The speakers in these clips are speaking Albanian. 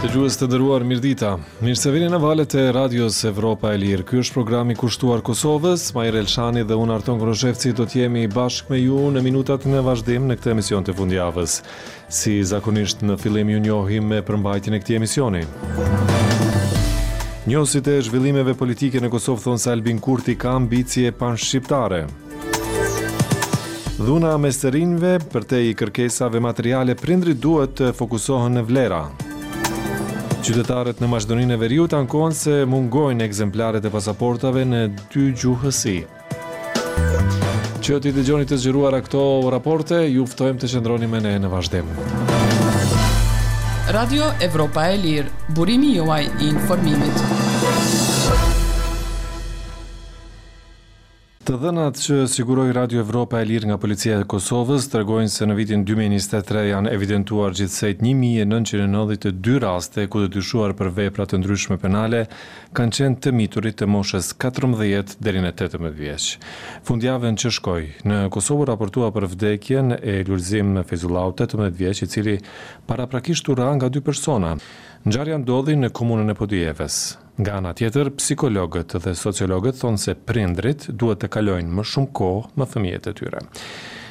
Dëgjues të nderuar, mirëdita. Mirësevini në valët e Radios Evropa e Lirë. Ky është program i kushtuar Kosovës. Majer Elshani dhe unë Arton Konushevci do të jemi bashkë me ju në minutat në vazhdim në këtë emision të fundjavës. Si zakonisht, në fillim ju njohim me përmbajtjen e këtij emisioni. Njohësit e zhvillimeve politike në Kosovë thonë se Albin Kurti ka ambicie panshqiptare. Dhuna mes të rinjve, përtej kërkesave materiale, prindrit duhet të fokusohen në vlera. Qytetarët në Maqedoninë e Veriut ankohen se mungojnë ekzemplaret e pasaportave në dygjuhësi. Që t'i dëgjoni të zgjeruara këto raporte, ju ftojmë të qëndroni me ne në vazhdim. Radio Evropa e Lirë, burimi juaj i informimit. Të dhënat që siguroi Radio Evropa e Lirë nga Policia e Kosovës tregojnë se në vitin 2023 janë evidentuar gjithsej 1992 raste ku të dyshuar për vepra të ndryshme penale Kanë qenë të miturit të moshës katërmbëdhjetë deri në tetëmbëdhjetë vjeç. Fundjavën që shkoi, në Kosovë u raportua për vdekjen e Lulzim Fejzullahut, tetëmbëdhjetë vjeç, i cili paraprakisht u rrah nga dy persona. Ngjarja ndodhi në komunën e Podujevës. Nga ana tjetër, psikologët dhe sociologët thonë se prindërit duhet të kalojnë më shumë kohë me fëmijët e tyre.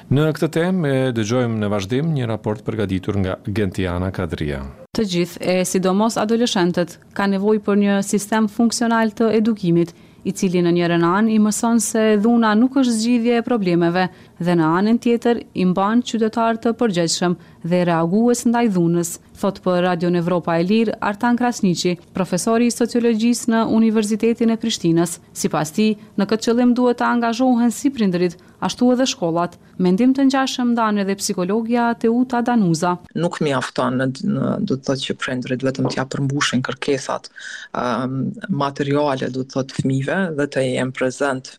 Në këtë temë e dëgjojmë në vazhdim një raport përgatitur nga Gentiana Kadria. Të gjithë, e sidomos adoleshentët, ka nevojë për një sistem funksional të edukimit, i cili në njërën anë i mëson se dhuna nuk është zgjidhje e problemeve dhe në anën tjetër i mban qytetarë të përgjegjshëm dhe reagues ndaj dhunës, thotë për Radion Evropa e Lirë, Artan Krasniqi, profesor i sociologjisë në Universitetin e Prishtinës. Sipas tij, në këtë qëllim duhet të angazhohen si prindërit, ashtu edhe shkollat. Mendim të ngjashëm ndan edhe psikologja Teuta Danuza. Nuk mjafton, do të thotë që prindërit vetëm t'ia përmbushin kërkesat materiale, do të thotë fëmijëve dhe të jenë prezent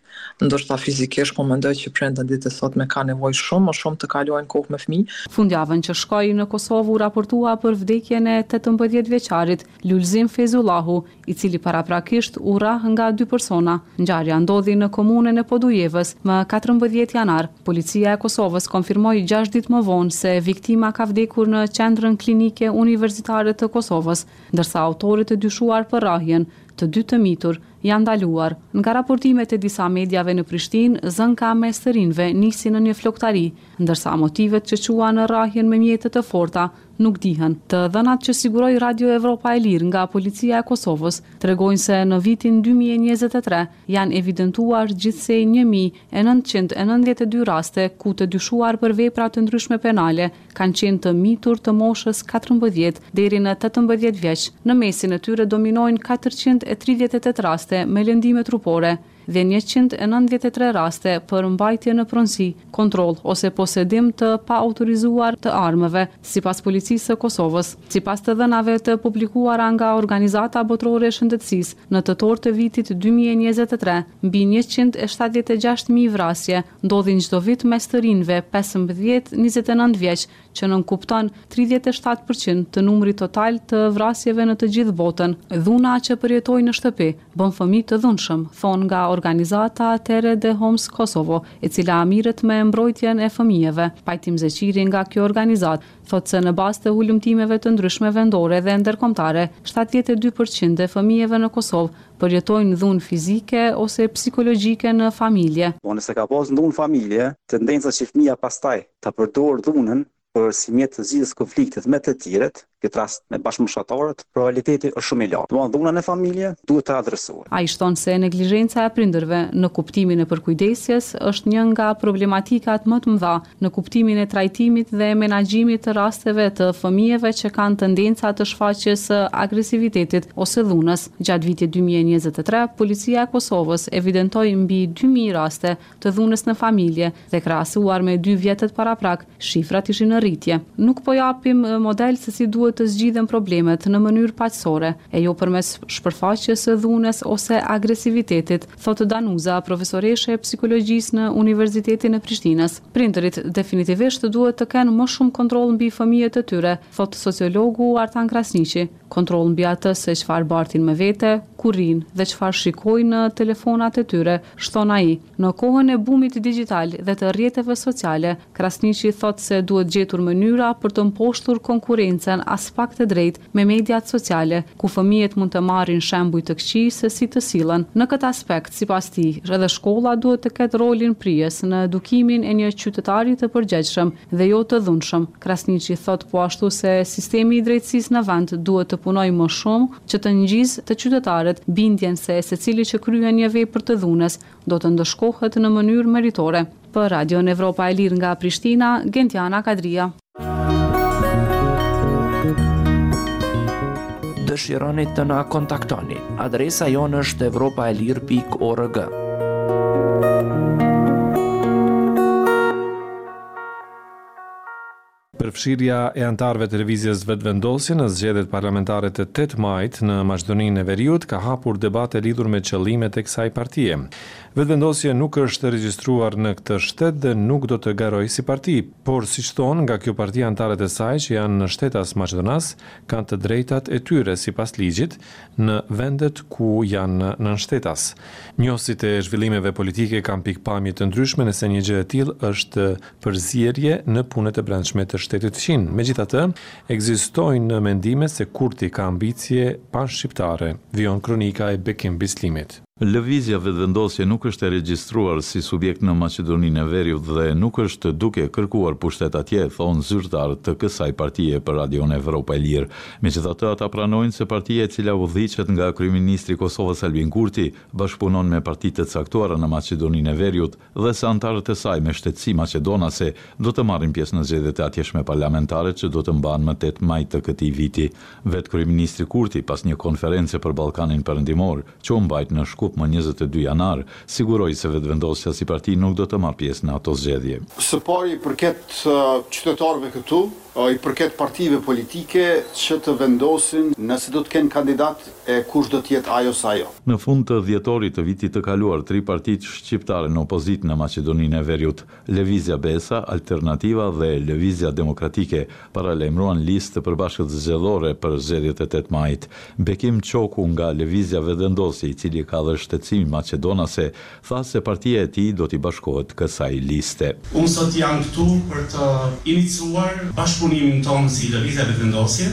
ndoshta fizikisht, po mendoj që prindërit ditët e sotme kanë nevojë shumë më shumë të kalojnë kohë me fëmijë. Fundjavën që shkoi në Kosovë u raportua për vdekjen e tetëmbëdhjetë vjeçarit Lulzim Fejzullahu, i cili paraprakisht u rrah nga dy persona. Ngjarja ndodhi në komunën e Podujevës, më katërmbëdhjetë janar. Policia e Kosovës konfirmoi gjashtë ditë më vonë se viktima ka vdekur në Qendrën Klinike Universitare të Kosovës, ndërsa autorët e dyshuar për rrahjen, të dy të mitur, janë ndaluar. Nga raportimet e disa mediave në Prishtinë, zënka mes të rinjve nisi në një flokëtari, ndërsa motivet që çuan në rrahjen me mjete të forta, Nuk dihen. Të dhënat që siguroi Radio Evropa e Lirë nga Policia e Kosovës tregojnë se në vitin dy mijë e njëzet e tre janë evidentuar gjithsej një mijë e nëntëqind e nëntëdhjetë e dy raste ku të dyshuar për vepra të ndryshme penale kanë qenë të mitur të moshës katërmbëdhjetë deri në tetëmbëdhjetë vjeç. Në mesin e tyre dominojnë katërqind e tridhjetë e tetë raste me lëndime trupore. dhe njëqind e nëntëdhjetë e tre raste për mbajtje në pronësi, kontroll ose posedim të paautorizuar të armëve, sipas Policisë së Kosovës. Sipas të dhënave të publikuara nga Organizata Botërore e Shëndetësisë, në tetor të vitit dy mijë e njëzet e tre, mbi njëqind e shtatëdhjetë e gjashtë mijë vrasje ndodhin çdo vit mes të rinjve pesëmbëdhjetë, njëzet e nëntë vjeç, që nënkupton tridhjetë e shtatë për qind të numrit total të vrasjeve në të gjithë botën, dhuna që përjetojnë në shtëpi, bën fëmijët të dhunshëm, thonë nga organizata Terre des Hommes Kosovo, e cila mirret me mbrojtjen e fëmijëve. Pajtim Zeqiri nga kjo organizatë, thotë se në bazë të hulumtimeve të ndryshme vendore dhe ndërkombëtare, shtatëdhjetë e dy për qind e fëmijëve në Kosovë përjetojnë dhunë fizike ose psikologjike në familje. Po nëse ka pas dhunë familje, tendenca që fëmija pastaj të përdorë dhunën porsi mjet të zgjidhjes së konfliktit me të tjerët, në këtë rast me bashkëmoshatarët, probabiliteti është shumë i lartë. Domethënë dhuna në familje duhet të adresohet. Ai shton se neglizhenca e prindërve në kuptimin e përkujdesjes është një nga problematikat më të mëdha në kuptimin e trajtimit dhe menaxhimit të rasteve të fëmijëve që kanë tendenca të shfaqjes së agresivitetit ose dhunës. Gjatë vitit dy mijë e njëzet e tre, Policia e Kosovës evidentoi mbi dy mijë raste të dhunës në familje dhe krahasuar me dy vjetët paraprak, shifrat ishin në rritje. Nuk po japim model se si duhet të zgjidhen problemet në mënyrë paqësore, e jo përmes shpërfaqjes së dhunës ose agresivitetit, thotë Danuza, profesoreshe e psikologjisë në Universitetin e Prishtinës. Prindërit definitivisht duhet të kenë më shumë kontroll mbi fëmijët e tyre, thotë sociologu Artan Krasniqi. kontroll mbi atë se çfarë bartin me vete, ku rrinë dhe çfarë shikojnë në telefonat e tyre, shton ai. Në kohën e bumit digjital dhe të rrjeteve sociale, Krasniqi thotë se duhet gjetur mënyra për të mposhtur konkurrencën aspak të drejtë me mediat sociale, ku fëmijët mund të marrin shembuj të këqij se si të sillen. Në këtë aspekt, sipas tij, edhe shkolla duhet të ketë rolin prijës në edukimin e një qytetari të përgjegjshëm, dhe jo të dhunshëm. Krasniqi thotë po ashtu se sistemi i drejtësisë në vend duhet të punojë më shumë që të ngjizë te qytetarët bindjen se secili që kryen një vepër të dhunës do të ndëshkohet në mënyrë meritore. Për Radion Evropa e Lirë nga Prishtina, Gentiana Kadria. Dëshironi të na kontaktoni? Adresa jonë është evropaelire.org. Përfshirja e anëtarëve të Lëvizjes Vetëvendosje në zgjedhjet parlamentare të tetë majit në Maqedoninë e Veriut ka hapur debate lidhur me qëllimet e kësaj partie. Vetëvendosje nuk është regjistruar në këtë shtet dhe nuk do të garojë si parti, por siç thonë nga kjo parti anëtarët e saj që janë nënshtetas maqedonas kanë të drejtat e tyre sipas ligjit, Në vendet ku janë nënshtetas, njohësit e zhvillimeve politike kanë pikëpamje të ndryshme nëse një gjë e tillë është përzierje në punët e brendshme të shtetit fqinj. Megjithatë, ekzistojnë mendime se Kurti ka ambicie panshqiptare, vijon kronika e Bekim Bislimit. Lëvizja Vetëvendosje nuk është e regjistruar si subjekt në Maqedoninë e Veriut dhe nuk është duke kërkuar pushtet atje, thonë zyrtarë të kësaj partie për Radion Evropa e Lirë. Megjithatë, ata pranojnë se partia e cila udhëhiqet nga kryeministri i Kosovës Albin Kurti, bashkëpunon me parti të caktuara në Maqedoninë e Veriut, dhe se anëtarët e saj me shtetësi maqedonase do të marrin pjesë në zgjedhjet e atjeshme parlamentare që do të mbahen më tetë maj të këtij viti. Vetë kryeministri Kurti, pas një konference për Ballkanin Perëndimor, që u mbajt në Shkup më njëzet e dy janar, siguroi se Vetëvendosja si parti nuk do të marrë pjesë në ato zgjedhje. Së pari i përket qytetarëve këtu. I përket partive politike që të vendosin nëse do të kenë kandidat e kush do të jetë ai ose ajo. Në fund të dhjetorit të vitit të kaluar tri partitë shqiptare në opozitë në Maqedoninë e Veriut, Lëvizja Besa, Alternativa dhe Lëvizja Demokratike, paralajmëruan listë të përbashkët zgjedhore për zgjedhjet e tetë majit. Bekim Qoku nga Lëvizja Vetëvendosje, i cili ka dhe shtetësinë maqedonase tha se partia e tij do t'i bashkohet kësaj liste. Unë sot jam këtu për të inicuar bashkëpunimin tonë si Lëvizja Vetëvendosje,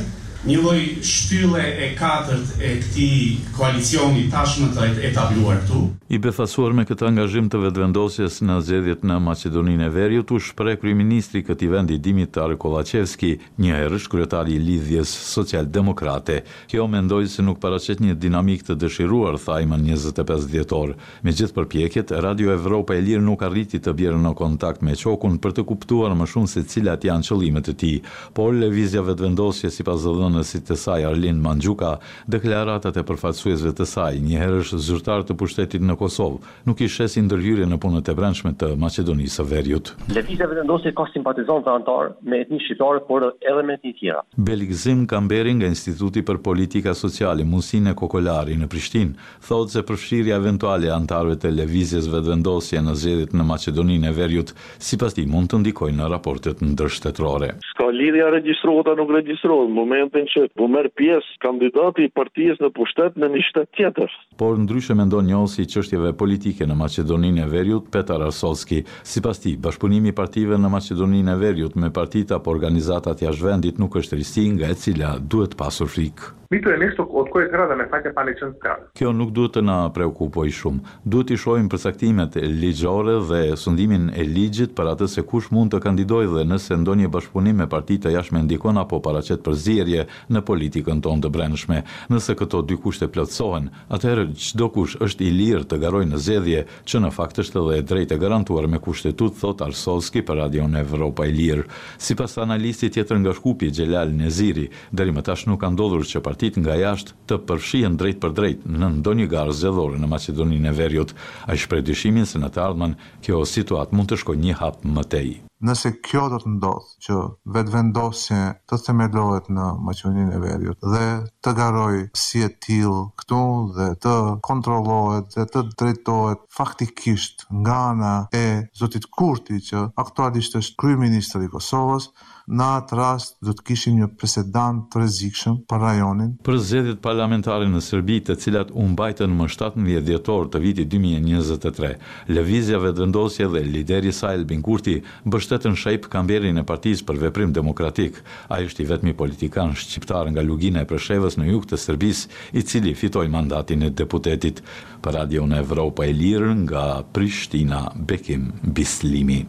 një lloj shtylle e katërt e këtij koalicioni tashmë të etabluar këtu. I befasuar me këtë angazhim të Vetëvendosjes në zgjedhjet në Maqedoninë e Veriut, u shpreh kryeministri i këtij vendi, Dimitar Kovaçevski, Njëherësh kryetari i Lidhjes Socialdemokrate, Kjo mendoj se nuk paraqet një dinamikë të dëshiruar, tha ai më njëzet e pesë dhjetor. Me gjithë përpjekjet, Radio Evropa e Lirë nuk arriti të bjerë në kontakt me Qokun për të kuptuar më shumë se cilat janë qëllimet e tij. Por Lëvizja Vetëvendosje sipas zëdhënësit të saj Arlind Manxhuka, deklaratat e përfaqësuesve të saj, njëherësh zyrtarë të pushtetit në Kosovë, Nuk i sheh si ndërhyrje në punët e brendshme të Maqedonisë së Veriut. Lëvizja Vetëvendosje ka simpatizantë dhe anëtarë me etni shqiptare por edhe me etni tjera. Belgzim Kamberi nga Instituti për Politika Sociale, Musine Kokalari në Prishtinë, thotë se përfshirja eventuale e anëtarëve të Lëvizjes Vetëvendosje në zgjedhjet në Maqedoninë e Veriut, sipas tij mund të ndikojë në raportet ndërshtetërore. S'ka lidhje a regjistrohet a nuk regjistrohet, në momentin që po merr pjesë kandidati i partisë në pushtet në një shtet tjetër. Por ndryshe mendon njohësi i çështjeve politike në Maqedoninë e Veriut, Petar Arsovski. Sipas tij, bashkëpunimi i partive në Maqedoninë e Veriut me partitë apo organizatat jashtë vendit nuk është risi nga e cila duhet pasur frikë. Mi të enesht o të kojë tëra dhe me faqe pane qënë skarë. Kjo nuk duhet të na preokupojë shumë. Duhet t'i shohim përcaktimet ligjore dhe sundimin e ligjit për atë se kush mund të kandidojë dhe nëse ndonjë bashkëpunim me parti të jashtme ndikon apo paraqet përzierje, në politikën tonë të brendshme. Nëse këto dy kushte plotësohen, atëherë çdokush është i lirë të garojë në zgjedhje, që në fakt është edhe e drejtë e garantuar me Kushtetutë, thotë Arsovski për Radion Evropa e Lirë. Sipas analistit tjetër nga Shkupi, Xhelal Neziri, deri më tash nuk ka ndodhur që partitë nga jashtë të përfshihen drejtpërdrejt në ndonjë garë zgjedhore në Maqedoninë e Veriut. Ai shpreh dyshimin se në të ardhmen kjo situatë mund të shkojë një hap më tej. Nëse kjo do të ndodhë, që Vetëvendosje të themelohet në Maqedoninë e Veriut dhe të garojë si e tillë këtu dhe të kontrollohet dhe të drejtohet faktikisht nga ana e zotit Kurti që aktualisht është kryeministër i Kosovës, në atë rast do të kishim një presedant të rrezikshëm për rajonin. Për zgjedhjet parlamentare në Serbi, të cilat u mbajtën më shtatëmbëdhjetë dhjetor të vitit dy mijë e njëzet e tre, Lëvizja Vetëvendosje dhe lideri i saj Albin Kurti mbështetën Shaip Kamberin e Partisë për Veprim Demokratik. Ai është i vetmi politikan shqiptar nga Lugina e Preshevës në jug të Serbisë, i cili fitoi mandatin e deputetit. Për Radion Evropa e Lirë nga Prishtina, Bekim Bislimi.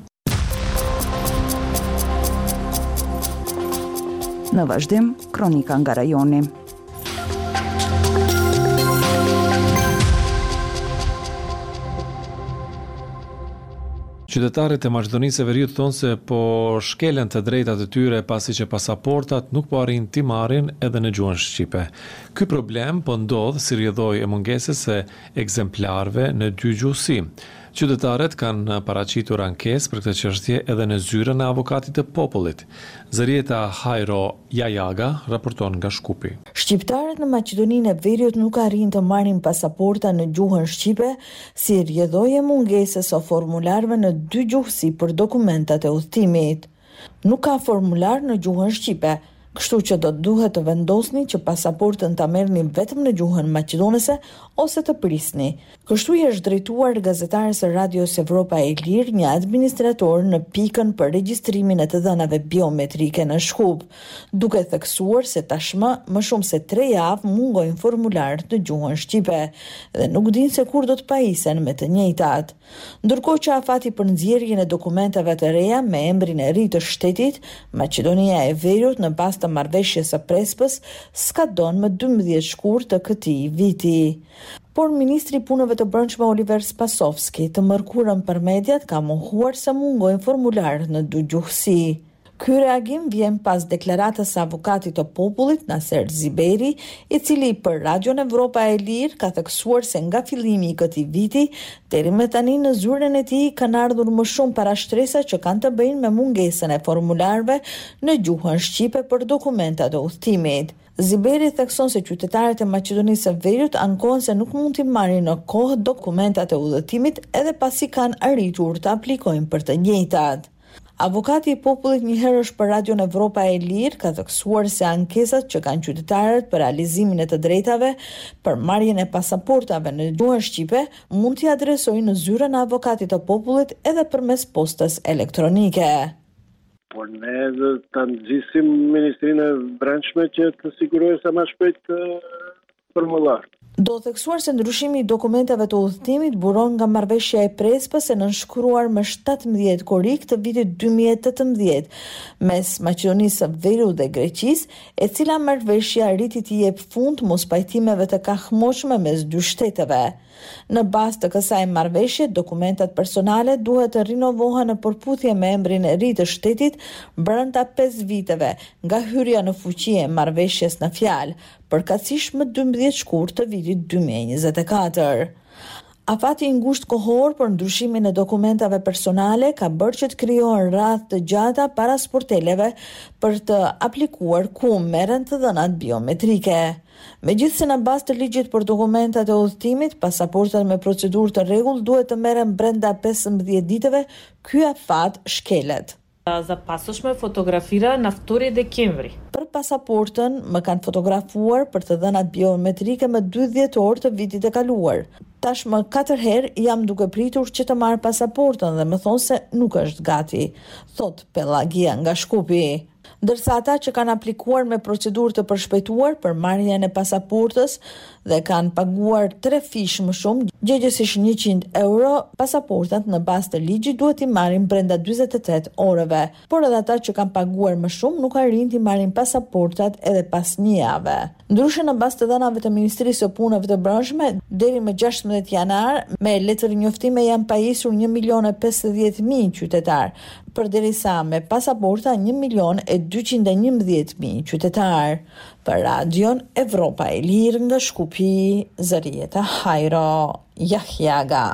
Në vazhdim, kronika nga rajoni. Qytetarët e Maqedonisë së Veriut thonë se po shkelen të drejtat e tyre pasi që pasaportat nuk po arrijnë t'i marrin edhe në gjuhën shqipe. Ky problem po ndodh si rrjedhojë e mungesës së ekzemplarëve në dygjuhësi. Qytetarët kanë paraqitur ankesë për këtë çështje edhe në Zyrën e Avokatit të Popullit. Zijada Hajro Jajaga raporton nga Shkupi. Shqiptarët në Maqedoninë e Veriut nuk arrijnë të marrin pasaporta në gjuhën shqipe si rrjedhojë e mungesës së formularëve në dygjuhësi për dokumentat e udhëtimit. Nuk ka formular në gjuhën shqipe, kështu që do të duhet të vendosni që pasaportën ta merrni vetëm në gjuhën maqedonase ose të prisni. Kështu i është drejtuar gazetares së Radios Evropa e Lirë një administrator në pikën për regjistrimin e të dhënave biometrike në Shkup. duke theksuar se tashmë më shumë se tre javë mungojnë formularët në gjuhën shqipe dhe nuk dinë se kur do të pajisen me të njëjtat. Ndërkohë që afati për nxjerrjen e dokumentave të reja me emrin e ri të shtetit, Maqedonia e Veriut në bazë të marrëveshjes së Prespës skadon më dymbëdhjetë shkurt të këtij viti. Por ministri i Punëve të Brendshme Oliver Spasovski të mërkurën për mediat ka mohuar se mungojnë formularët në dygjuhësi. Ky reagim vjen pas deklaratës së Avokatit të Popullit, Naser Ziberi, i cili për Radion Evropa e Lirë ka theksuar se nga fillimi i këtij viti deri më tani në zyrën e tij kanë ardhur më shumë parashtresa që kanë të bëjnë me mungesën e formularëve në gjuhën shqipe për dokumentat e udhëtimit. Ziberi thekson se qytetarët e Maqedonisë së Veriut ankohen se nuk mund t'i marrin në kohë dokumentat e udhëtimit edhe pasi kanë arritur të aplikojnë për të njëjtat. Avokati i Popullit njëherësh për Radion Evropa e Lirë ka theksuar se ankesat që kanë qytetarët për realizimin e të drejtave për marrjen e pasaportave në gjuhën shqipe mund t'i adresojnë në Zyrën e Avokatit të Popullit edhe përmes postës elektronike. Por ne do ta nxisim Ministrinë e Brendshme që të sigurojë sa më shpejt formularët. Do theksuar se ndryshimi i dokumentave të udhëtimit buron nga marrëveshja e Prespës e nënshkruar më shtatëmbëdhjetë korrik të vitit dy mijë e tetëmbëdhjetë mes Maqedonisë së Veriut dhe Greqisë, e cila marrëveshje arriti t'i japë fund mospajtimeve të kahmotshme mes dy shteteve. Në bazë të kësaj marrëveshje, dokumentat personale duhet të rinovohen në përputhje me emrin e ri të shtetit brenda pesë viteve nga hyrja në fuqi e marrëveshjes në fjalë, përkatësisht më dymbëdhjetë shkurt të vitit dy mijë e njëzet e katër. Afati i ngushtë kohor për ndryshimin e dokumentave personale ka bërë që të krijohen radhë të gjata para sporteleve për të aplikuar ku merren të dhënat biometrike. Megjithëse në bazë të ligjit për dokumentat e udhëtimit, pasaportat me procedurë të rregullt duhet të merren brenda pesëmbëdhjetë ditëve, ky afat shkelet. Za pasosh me fotografiraa na vtori dekemvri. Për pasaportën, më kanë fotografuar për të dhënat biometrike më dy dhjetor të vitit të kaluar. Tashmë katër herë jam duke pritur që të marr pasaportën dhe më thonë se nuk është gati, thotë Pellagia nga Shkupi. Ndërsa ata që kanë aplikuar me procedurë të përshpejtuar për marrjen e pasaportës, dhe kanë paguar tre fish më shumë, gjegjësisht njëqind euro, pasaportat në bazë të ligjit duhet t'i marrin brenda dyzet e tetë orëve, por edhe ata që kanë paguar më shumë nuk arrijnë t'i marrin pasaportat edhe pas një jave. Ndryshe në bazë të dhënave të Ministrisë së Punëve të Brendshme, deri më gjashtëmbëdhjetë janar me letërnjoftime janë pajisur një milion e pesëdhjetë mijë qytetarë, përderisa me pasaporta një milion e dyqind e njëmbëdhjetë mijë qytetarë. Për Radion Evropa e Lirë nga Shkupi, Zërijeta Hajro Jahjaga.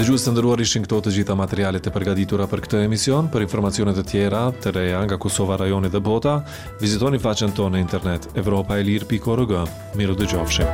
Dëgjues të nderuar, ishin këto të gjitha materialet e përgatitura për këtë emision. Për informacione të tjera të reja nga Kosova, rajoni dhe bota, vizitoni faqen tonë në internet evropaelire.org. Mirudëgjofshim.